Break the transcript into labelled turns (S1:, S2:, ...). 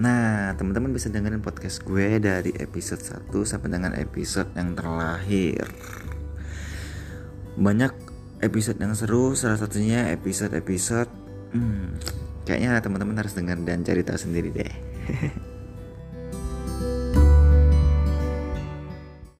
S1: Nah, teman-teman bisa dengerin podcast gue dari episode 1 sampai dengan episode yang terakhir Banyak episode yang seru, salah satunya episode-episode hmm, kayaknya teman-teman harus dengar dan cari tahu sendiri deh.